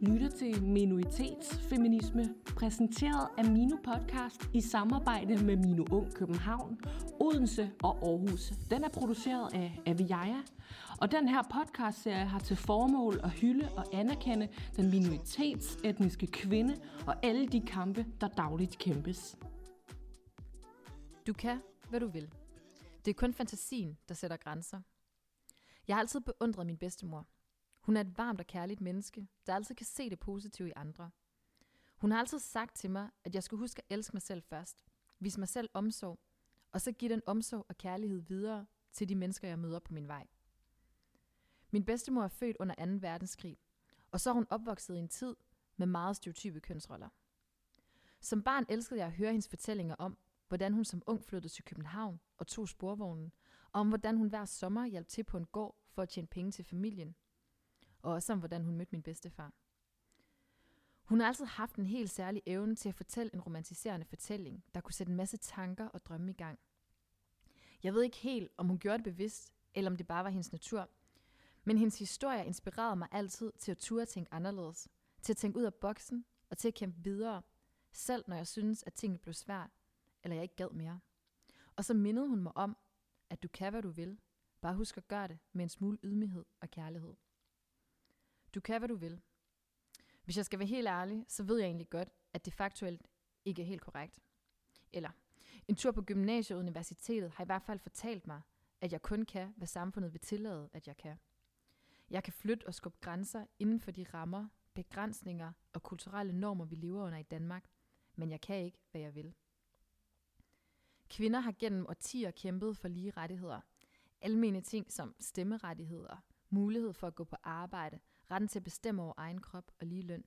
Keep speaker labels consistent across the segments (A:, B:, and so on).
A: lytter til Minoritetsfeminisme, præsenteret af Mino Podcast i samarbejde med Mino Ung København, Odense og Aarhus. Den er produceret af Aviaja, og den her podcastserie har til formål at hylde og anerkende den minoritetsetniske kvinde og alle de kampe, der dagligt kæmpes.
B: Du kan, hvad du vil. Det er kun fantasien, der sætter grænser. Jeg har altid beundret min bedstemor – hun er et varmt og kærligt menneske, der altid kan se det positive i andre. Hun har altid sagt til mig, at jeg skulle huske at elske mig selv først, vise mig selv omsorg, og så give den omsorg og kærlighed videre til de mennesker, jeg møder på min vej. Min bedstemor er født under 2. verdenskrig, og så er hun opvokset i en tid med meget stereotype kønsroller. Som barn elskede jeg at høre hendes fortællinger om, hvordan hun som ung flyttede til København og tog sporvognen, og om hvordan hun hver sommer hjalp til på en gård for at tjene penge til familien – og også om, hvordan hun mødte min bedstefar. Hun har altid haft en helt særlig evne til at fortælle en romantiserende fortælling, der kunne sætte en masse tanker og drømme i gang. Jeg ved ikke helt, om hun gjorde det bevidst, eller om det bare var hendes natur, men hendes historie inspirerede mig altid til at turde tænke anderledes, til at tænke ud af boksen og til at kæmpe videre, selv når jeg synes, at tingene blev svært, eller jeg ikke gad mere. Og så mindede hun mig om, at du kan, hvad du vil. Bare husk at gøre det med en smule ydmyghed og kærlighed. Du kan, hvad du vil. Hvis jeg skal være helt ærlig, så ved jeg egentlig godt, at det faktuelt ikke er helt korrekt. Eller, en tur på gymnasiet og universitetet har i hvert fald fortalt mig, at jeg kun kan, hvad samfundet vil tillade, at jeg kan. Jeg kan flytte og skubbe grænser inden for de rammer, begrænsninger og kulturelle normer, vi lever under i Danmark, men jeg kan ikke, hvad jeg vil. Kvinder har gennem årtier kæmpet for lige rettigheder. Almene ting som stemmerettigheder, mulighed for at gå på arbejde, retten til at bestemme over egen krop og lige løn.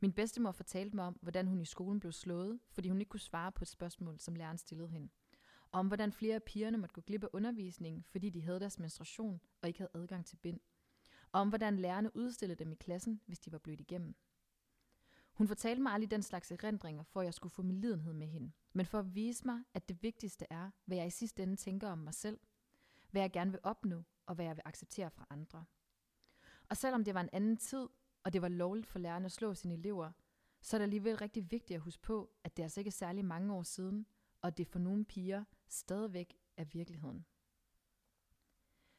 B: Min bedstemor fortalte mig om, hvordan hun i skolen blev slået, fordi hun ikke kunne svare på et spørgsmål, som læreren stillede hende. Og om hvordan flere af pigerne måtte gå glip af undervisningen, fordi de havde deres menstruation og ikke havde adgang til bind. Og om hvordan lærerne udstillede dem i klassen, hvis de var blødt igennem. Hun fortalte mig aldrig den slags erindringer, for at jeg skulle få min lidenhed med hende, men for at vise mig, at det vigtigste er, hvad jeg i sidste ende tænker om mig selv, hvad jeg gerne vil opnå, og hvad jeg vil acceptere fra andre. Og selvom det var en anden tid, og det var lovligt for lærerne at slå sine elever, så er det alligevel rigtig vigtigt at huske på, at det altså ikke er særlig mange år siden, og at det for nogle piger stadigvæk er virkeligheden.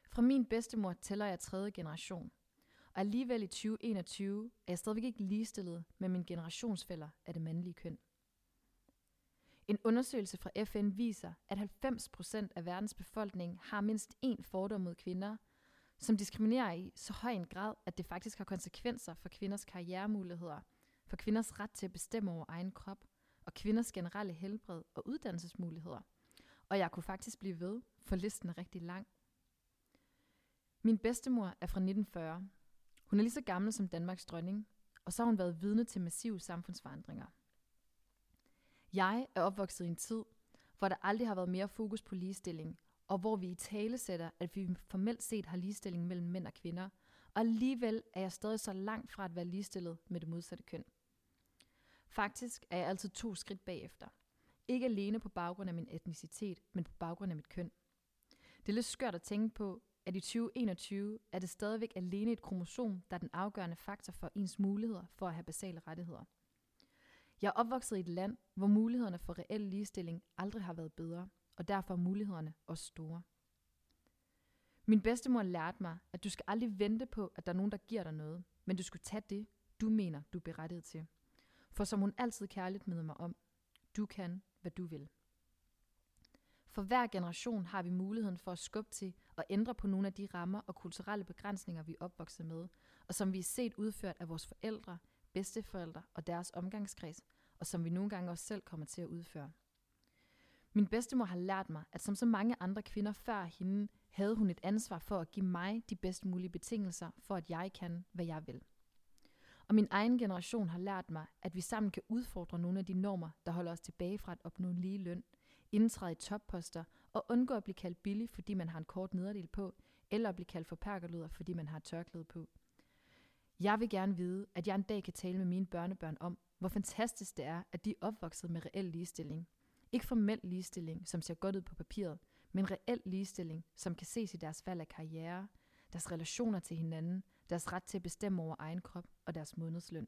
B: Fra min bedstemor tæller jeg tredje generation, og alligevel i 2021 er jeg stadigvæk ikke ligestillet med min generationsfælder af det mandlige køn. En undersøgelse fra FN viser, at 90% af verdens befolkning har mindst én fordom mod kvinder – som diskriminerer i så høj en grad, at det faktisk har konsekvenser for kvinders karrieremuligheder, for kvinders ret til at bestemme over egen krop, og kvinders generelle helbred og uddannelsesmuligheder. Og jeg kunne faktisk blive ved, for listen er rigtig lang. Min bedstemor er fra 1940. Hun er lige så gammel som Danmarks dronning, og så har hun været vidne til massive samfundsforandringer. Jeg er opvokset i en tid, hvor der aldrig har været mere fokus på ligestilling, og hvor vi i tale sætter, at vi formelt set har ligestilling mellem mænd og kvinder, og alligevel er jeg stadig så langt fra at være ligestillet med det modsatte køn. Faktisk er jeg altid to skridt bagefter. Ikke alene på baggrund af min etnicitet, men på baggrund af mit køn. Det er lidt skørt at tænke på, at i 2021 er det stadigvæk alene et kromosom, der er den afgørende faktor for ens muligheder for at have basale rettigheder. Jeg er opvokset i et land, hvor mulighederne for reel ligestilling aldrig har været bedre – og derfor er mulighederne også store. Min bedstemor lærte mig, at du skal aldrig vente på, at der er nogen, der giver dig noget, men du skal tage det, du mener, du er berettiget til. For som hun altid kærligt minder mig om, du kan, hvad du vil. For hver generation har vi muligheden for at skubbe til og ændre på nogle af de rammer og kulturelle begrænsninger, vi er opvokset med, og som vi er set udført af vores forældre, bedsteforældre og deres omgangskreds, og som vi nogle gange også selv kommer til at udføre. Min bedstemor har lært mig, at som så mange andre kvinder før hende, havde hun et ansvar for at give mig de bedst mulige betingelser, for at jeg kan, hvad jeg vil. Og min egen generation har lært mig, at vi sammen kan udfordre nogle af de normer, der holder os tilbage fra at opnå lige løn, indtræde i topposter og undgå at blive kaldt billig, fordi man har en kort nederdel på, eller at blive kaldt for perkerluder, fordi man har et tørklæde på. Jeg vil gerne vide, at jeg en dag kan tale med mine børnebørn om, hvor fantastisk det er, at de er opvokset med reel ligestilling, ikke formel ligestilling, som ser godt ud på papiret, men reel ligestilling, som kan ses i deres valg af karriere, deres relationer til hinanden, deres ret til at bestemme over egen krop og deres månedsløn.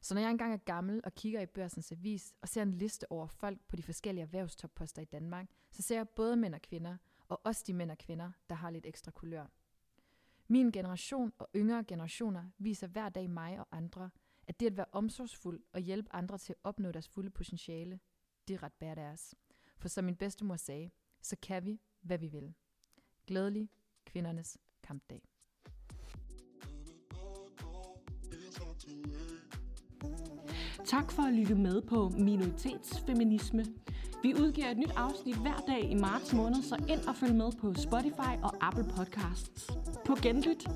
B: Så når jeg engang er gammel og kigger i børsens avis og ser en liste over folk på de forskellige erhvervstopposter i Danmark, så ser jeg både mænd og kvinder, og også de mænd og kvinder, der har lidt ekstra kulør. Min generation og yngre generationer viser hver dag mig og andre, at det at være omsorgsfuld og hjælpe andre til at opnå deres fulde potentiale, det er ret badass. For som min bedstemor sagde, så kan vi, hvad vi vil. Glædelig kvindernes kampdag.
A: Tak for at lytte med på Minoritetsfeminisme. Vi udgiver et nyt afsnit hver dag i marts måned, så ind og følg med på Spotify og Apple Podcasts. På genlyt!